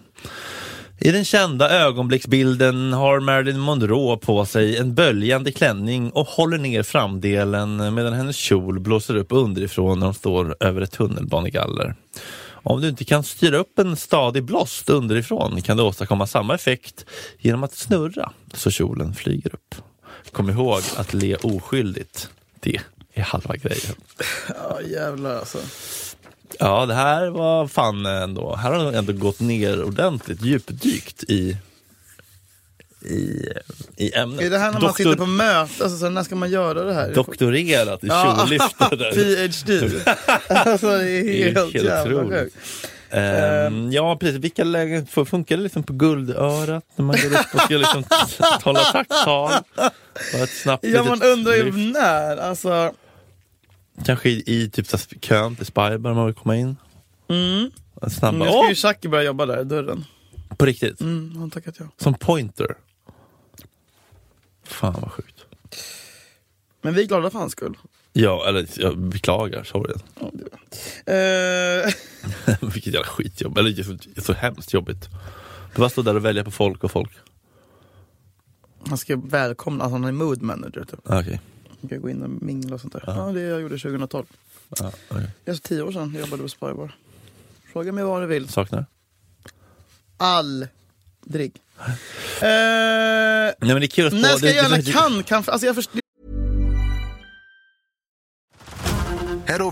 I den kända ögonblicksbilden har Marilyn Monroe på sig en böljande klänning och håller ner framdelen medan hennes kjol blåser upp underifrån när hon står över ett tunnelbanegaller. Om du inte kan styra upp en stadig blåst underifrån kan du åstadkomma samma effekt genom att snurra så kjolen flyger upp. Kom ihåg att le oskyldigt. Det är halva grejen. Ja jävlar alltså. Ja, det här var fan ändå. Här har de ändå gått ner ordentligt djupdykt i, i, i ämnet. Är det här när man Doktor- sitter på möte? Alltså, så när ska man göra det här? Doktorerat i Ja, kjollyfter. där. PhD. alltså det är Det är helt, helt jävla sjukt. Ehm, ja precis, vilka lägen funkar det liksom på guldörat när man går upp och ska liksom t- hålla tacktal? Snabbt Ja man undrar ju lyft. när. Alltså, Kanske i, i typ så kön till Spybar om man vill komma in. mm. En snabb, Nu ska ju Chucky börja jobba där i dörren. på riktigt. Mm, han tackat ja. Som pointer. Fan vad sjukt. Men vi är glada för hans skull. Ja, eller jag beklagar, sorry. Eh, Vilket jävla skitjobb, eller så, så hemskt jobbigt. Bara stå där och välja på folk och folk. han ska välkomna, alltså han är mood manager typ. Ah, Okej. Han ska gå in och mingla och sånt där. Ja, det jag gjorde 2012. Ja, okej. Det är tio år sedan jag jobbade på Spybar. Fråga mig vad du vill. Saknar? Aldrig. Eh, Nej men det är kul att när ska det- jag göra det- kan? kan alltså jag förstår,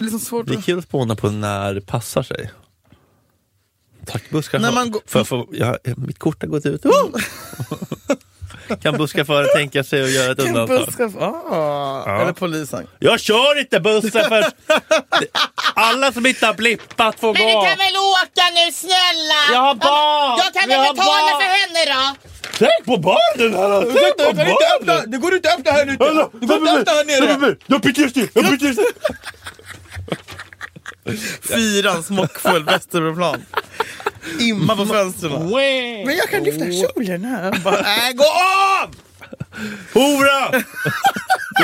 Det är liksom svårt Det är att... kul att spåna på när det passar sig. Tack busschaufför. När man går- för, för, ja, mitt kort har gått ut. Oh! kan busschauffören tänka sig att göra ett undantag? Busschaufför. Ah, Eller polisen. Jag kör inte bussen för alla som inte har blippat får Men du gå. kan väl åka nu snälla? Jag har barn! Jag kan väl betala barn! för henne då? Tänk på barnen här! Tänk på barnen! Det går inte att öppna här ute! Det går inte att öppna här nere! Jag byter just det! Jag byter just det! Fyran smockfull Västerbroplan. Imma på fönstren. Men jag kan lyfta kjolen här. Bara, äh, gå av! Hora!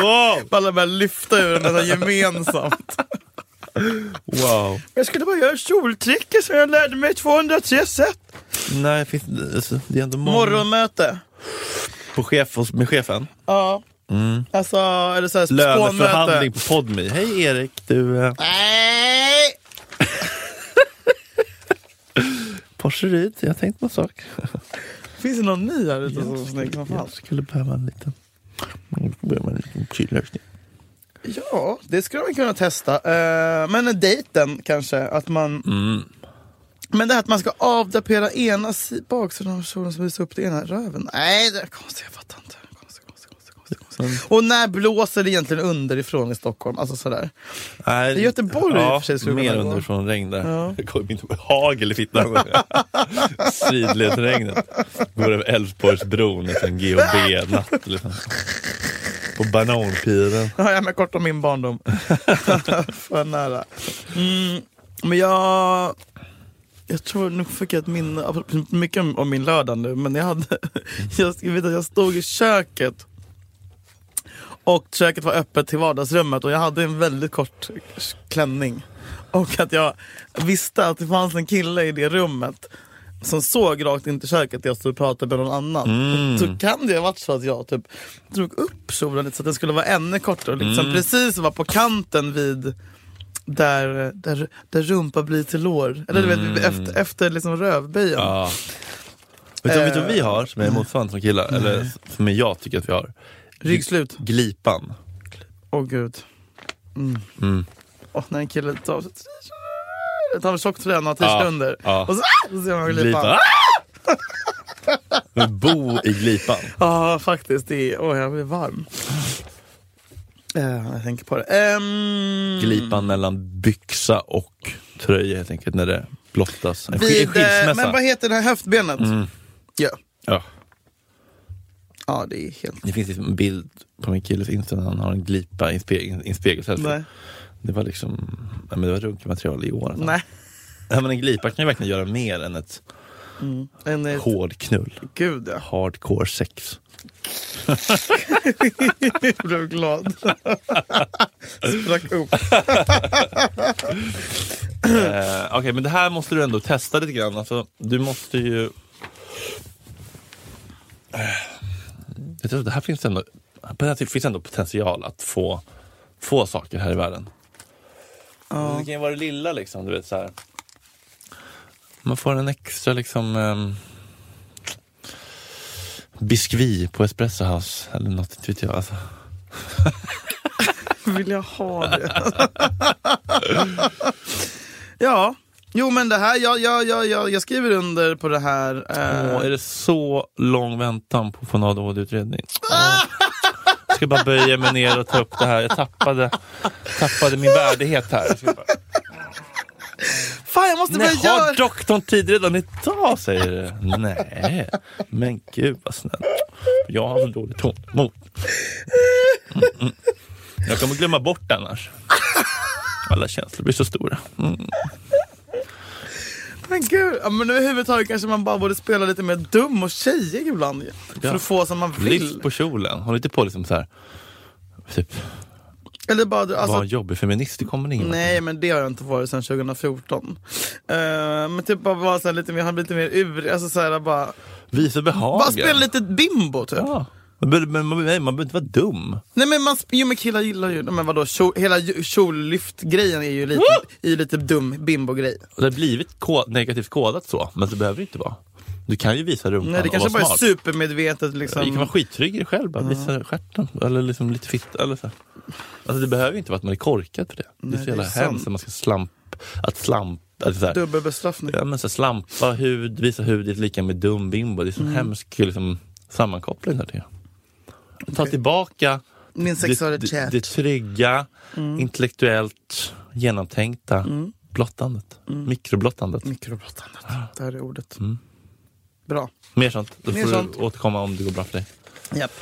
Gå av! Alla börjar lyfta ur den nästan gemensamt. Wow. Jag skulle bara göra kjoltricket som jag lärde mig 203 sätt. Nej, finns, alltså, det är ändå många. Morgonmöte. På chef, med chefen. Ja. Alltså, eller såhär Löneförhandling spånmöte. på Podme. Hej Erik, du... Eh, Nej! Porseryd, jag har tänkt på en sak. Finns det någon ny här ute som är snygg som fan? Jag skulle behöva en liten... Jag behöver en liten kyllösning. Ja, det skulle man kunna testa. Uh, men dejten kanske, att man... Men det här att man ska avdapera ena si- baksidan av kjolen som visar upp det ena röven. Nej, det är konstigt. Jag fattar inte. Konstigt, konstigt, konstigt, konstigt, konstigt. Och när blåser det egentligen underifrån i Stockholm? Alltså sådär. Nej, I Göteborg i och ja, för sig skulle mer underifrån regn där. Ja. Det kommer inte hagel i fittan. Sidledsregnet. Går över Älvsborgsbron, en GHB-natt. Liksom. På bananpiren. Ja, jag kort om min barndom. För nära. Mm, men jag... Jag tror, nu fick jag ett minne, mycket om, om min lördag nu, men jag hade... Jag, jag vet att jag stod i köket. Och köket var öppet till vardagsrummet och jag hade en väldigt kort klänning. Och att jag visste att det fanns en kille i det rummet som såg rakt in till köket där jag stod och pratade med någon annan. Så kan det ha varit så att jag typ drog upp kjolen lite så att den skulle vara ännu kortare. Liksom Precis var på kanten vid där, där, där rumpa blir till lår. Eller du vet, efter, efter liksom rövböjen. Ja. Vet du, vad vi har som är motsvarande som killar? Eller som jag tycker att vi har? Ryggslut. Glipan. Åh gud. Mm. Och när en kille tar tar av tjocktröjan och har t-shirt under. Och så, så ser man Glipan. glipan. Men bo i glipan. Ja, faktiskt. Det är, åh, jag blir varm. Eh, jag tänker på det. Ehm, Glipan mellan byxa och tröja helt enkelt när det blottas. En, en Vid, eh, skilsmässa. men vad heter det här höftbenet? Ja. ja. Ja, det är helt... Det finns liksom en bild på min killes Insta när han har en glipa i en, en spegelselfie. Det var liksom, ja, men det var runkmaterial i år. alltså. Nej. Ja, men en glipa kan ju verkligen göra mer än ett En, eh, hård knull. Gud ja. Hardcore sex. Jag blev glad. Sprack upp. Eh, Okej, men det här måste du ändå testa lite grann. Alltså, du måste ju... Det här finns ändå, det här finns ändå potential att få, få saker här i världen. Det kan ju vara det lilla liksom, du vet så här. Man får en extra liksom um, biskvi på Espresso House eller något, inte vet jag. Alltså. Vill jag ha det? ja. Jo men det här, jag, jag, jag, jag, jag skriver under på det här. eh, Åh, är det så lång väntan på att få en ADHD-utredning? Åh. Jag ska bara böja mig ner och ta upp det här. Jag tappade, tappade min värdighet här. Jag ska bara, Fan jag måste börja Nej, har göra... doktorn tid redan idag? säger du. Nej, men gud vad snällt. Jag har så dåligt tålamod. Mm, mm. Jag kommer glömma bort annars. Alla känslor blir så stora. Mm. Men gud, ja, men överhuvudtaget kanske man bara borde spela lite mer dum och tjejig ibland. För att få som man vill. Lyft på kjolen. Håll inte på liksom så här. Typ, Eller bara, alltså, var en jobbig feminist, det kommer ingen vart. Nej men det har jag inte varit sedan 2014. Eh, men typ bara vara lite mer, lite mer ur, alltså så här, bara, Visa behagen. bara spela lite bimbo typ. Ja. Man behöver inte vara dum. Nej men man, jo men killar gillar ju, men vadå, kjol, hela kjollyft-grejen är ju lite, är ju lite dum bimbo-grej. Det har blivit ko- negativt kodat så, men det behöver det inte vara. Du kan ju visa rumpan Nej det kanske bara är supermedvetet liksom. Du kan vara skittrygg i dig själv, bara visa stjärten. Eller liksom lite fitta. Eller så. Alltså det behöver ju inte vara att man är korkad för det. det är Nej, så jävla hemskt att man ska slamp, att slamp, alltså Dubbelbestraffning. ja, men så här, slampa hud, visa hud är lika med dum bimbo. Det är så Mm. hemsk liksom, sammankoppling där. Ta tillbaka Min det, det, sexualitet. det trygga, Mm. intellektuellt genomtänkta blottandet. Mikroblottandet. Mikroblottandet, det här är ordet. Mm. Bra. Mer sånt. Då Mer får sånt. du återkomma om det går bra för dig. Japp.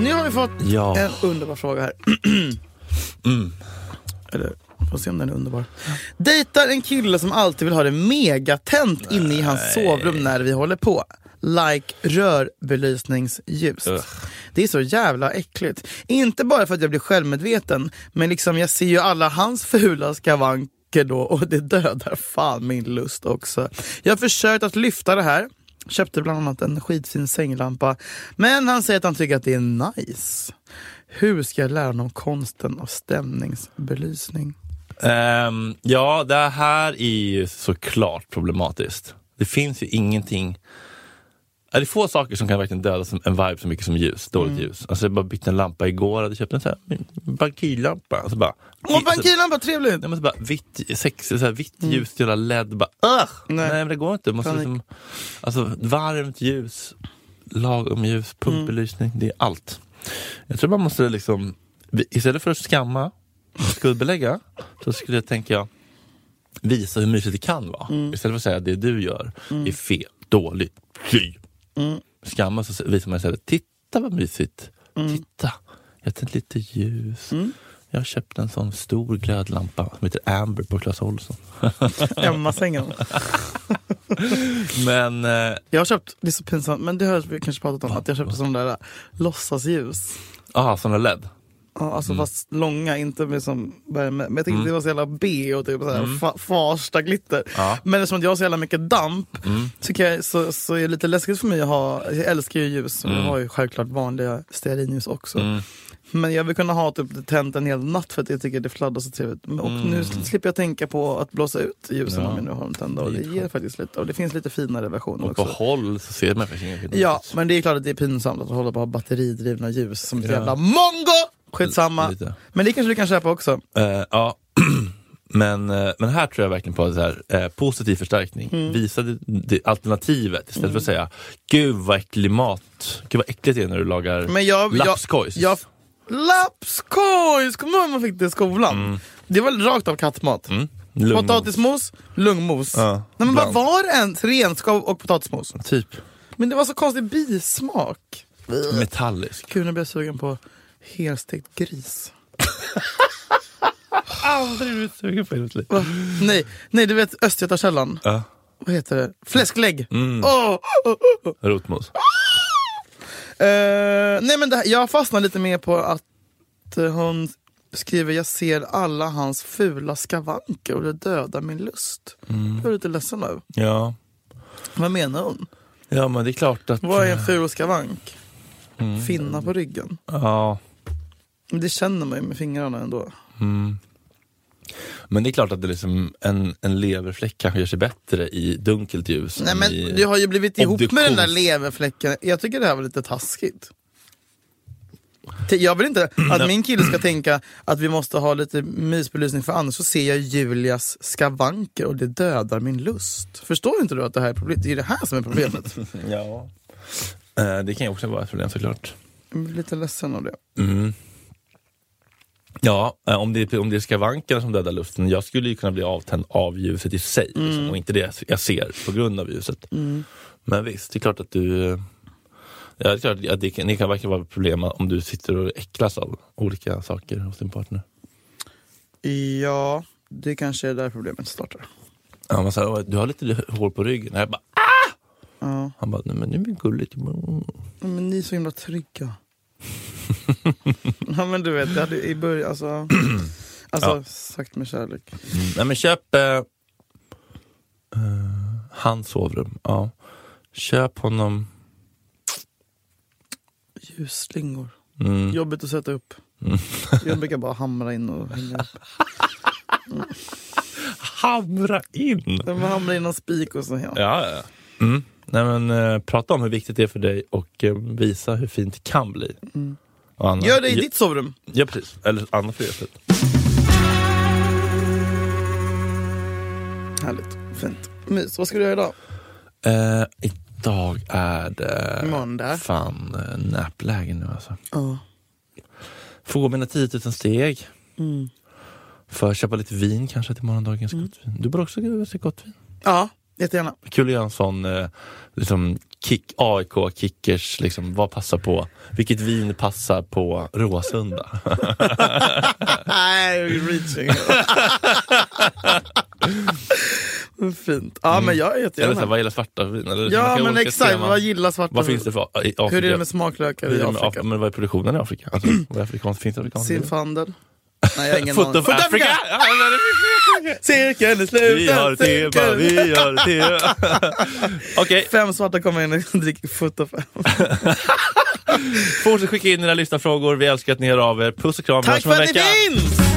Nu har vi fått Ja. en underbar fråga här. Mm. Eller, får se om den är underbar. Dejtar en kille som alltid vill ha det megatänt inne i hans sovrum när vi håller på. Like rörbelysningsljus. Ugh. Det är så jävla äckligt. Inte bara för att jag blir självmedveten, men liksom jag ser ju alla hans fula skavanker då och det dödar fan min lust också. Jag har försökt att lyfta det här, köpte bland annat en skitfin sänglampa, men han säger att han tycker att det är nice. Hur ska jag lära honom konsten av stämningsbelysning? Ehm, ja, det här är ju såklart problematiskt. Det finns ju ingenting... Ja, Det är få saker som kan verkligen döda en vibe så mycket som ljus, dåligt Mm. ljus. Alltså jag bara bytte en lampa igår, hade köpt en sån här bankillampa. Alltså bara, Åh, bankilampa, trevligt! Nej, men så bara vitt, sex, så här, vitt Mm. ljus, jävla LED. Bara! Nej. Nej. men det går inte. Man måste liksom, alltså, varmt ljus, lagom ljus, pumpbelysning. Det är allt. Jag tror man måste liksom, istället för att skamma och skuldbelägga, så skulle jag tänka visa hur mysigt det kan vara. Mm. Istället för att säga att det du gör är fel, dåligt, fy. Mm. Skamma så visar man istället, titta vad mysigt. Mm. Titta, jag har tänt lite ljus. Jag har köpt en sån stor glödlampa som heter Amber på Clas Ohlson. Hemmasängen. Men eh, Jag har köpt, det är så pinsamt, men det har vi kanske pratat om, att jag köpte sådana där låtsasljus. aha, såna LED. Ja, alltså fast långa, inte med som. Men jag tänkte Mm. det var så jävla B och typ så här fa- Farsta glitter. Ja. Men eftersom att jag har så jävla mycket damp Mm. så, jag, så, så är det lite läskigt för mig att ha, jag älskar ju ljus, och jag Mm. har ju självklart vanliga stearinljus också. Mm. Men jag vill kunna ha typ tänt en hel natt för att jag tycker det fladdrar så trevligt. Och nu slipper jag tänka på att blåsa ut ljusen Mm. Ja. om jag nu har dem tända. Och Det ger faktiskt lite, och det finns lite finare versioner Och på också. håll så ser man faktiskt ingen skillnad. Ja, men det är klart att det är pinsamt att hålla på att ha batteridrivna ljus som ett Ja. jävla mongo! Skitsamma. Lite. Men det kanske du kan köpa också. Eh, ja. Men, eh, men här tror jag verkligen på så här, eh, positiv förstärkning. Mm. Visa det, det alternativet istället för att säga Gud vad äcklig mat. Gud vad äckligt det är när du lagar Men jag, lapskojs. Jag, jag, lapskojs! Kommer du ihåg när man fick det i skolan? Det var rakt av kattmat. Mm. Lugn. Potatismos, lungmos. Ja, Nej, men vad var det ens? Renskav och potatismos. Typ Men det var så konstig bismak. metallisk. Gud, nu blir jag sugen på Helstekt gris. Aldrig blivit sugen på i mitt liv. Va? Nej, nej, du vet Östgötakällan. Ja. Vad heter det? Fläsklägg. Mm. Åh, åh, åh. Rotmos. Eh, nej men här, jag fastnar lite mer på att eh, hon skriver jag ser alla hans fula skavanker och det dödar min lust. Jag är lite ledsen nu. Ja. Vad menar hon? ja, men det är klart att... Vad är en ful skavank? Finna på ryggen. Ja. Men det känner man ju med fingrarna ändå. Men det är klart att det liksom en, en leverfläck kanske gör sig bättre i dunkelt ljus. Nej men i du har ju blivit ihop med den där obduktions- leverfläcken. Jag tycker det här var lite taskigt. Jag vill inte att min kille ska tänka att vi måste ha lite mysbelysning för annars så ser jag Julias skavanker och det dödar min lust. Förstår inte du att det här är problemet? Det är det här som är problemet. Ja. Eh, Det kan ju också vara ett problem såklart. Jag blir lite ledsen av det. Mm. Ja, eh, om det, om det är skavankerna som dödar luften. Jag skulle ju kunna bli avtänd av ljuset i sig liksom, och inte det jag ser på grund av ljuset. Men visst, det är klart att du... Ja, det är klart att det kan, det kan verkligen vara ett problem om du sitter och äcklas av olika saker hos din partner. Ja, det kanske är där problemet startar. Ja, man säger, du har lite hår på ryggen. Jag bara, Ja. han bara, nej men det är väl gulligt. "Mm." Men ni är så himla trygga. ja men du vet, det hade i början, alltså, alltså Ja. sagt med kärlek. Nej men köp eh, eh, hans sovrum. Ja. Köp honom Ljusslingor. mm, Jobbigt att sätta upp. Jag brukar bara hamra in och hänga upp. hamra in. Man hamrar in någon spik och så. Ja. Ja, ja. Mm. Nej, men, eh, prata om hur viktigt det är för dig och eh, visa hur fint det kan bli. Och Anna, Gör det i ditt sovrum. Ja precis, eller Anna får göra det. Härligt, fint. Mys, vad ska du göra idag? Eh, idag är det Måndag. fan eh, näpläge nu alltså. Ja. Får gå mina 10 000 steg. Mm. Får köpa lite vin kanske till morgondagens gott vin. Du borde också gå till gott vin. Ja, jättegärna. Kul att göra en sån eh, liksom kick, AIK-kickers, liksom, vad passar på? Vilket vin passar på Råsunda? Nej, reaching. Fint. Ja men jag är Eller så här, vad gäller svarta vin? Eller, Ja men exakt, vad gillar svarta Vad finns det för? Hur är det med smaklökar i Afrika? Af- Men vad är produktionen i Afrika? Alltså, vad är afrikanskt? Finns det afrikanskt? Simfandel? Nej jag har ingen Foot of Africa! Cirkeln är sluten! Vi har tema, vi har tema. Okej, Fem svarta kommer in och dricker foot of fortsätt skicka in dina lyssnarfrågor. Vi älskar att ni hör av er. Puss och kram. Tack för att ni finns!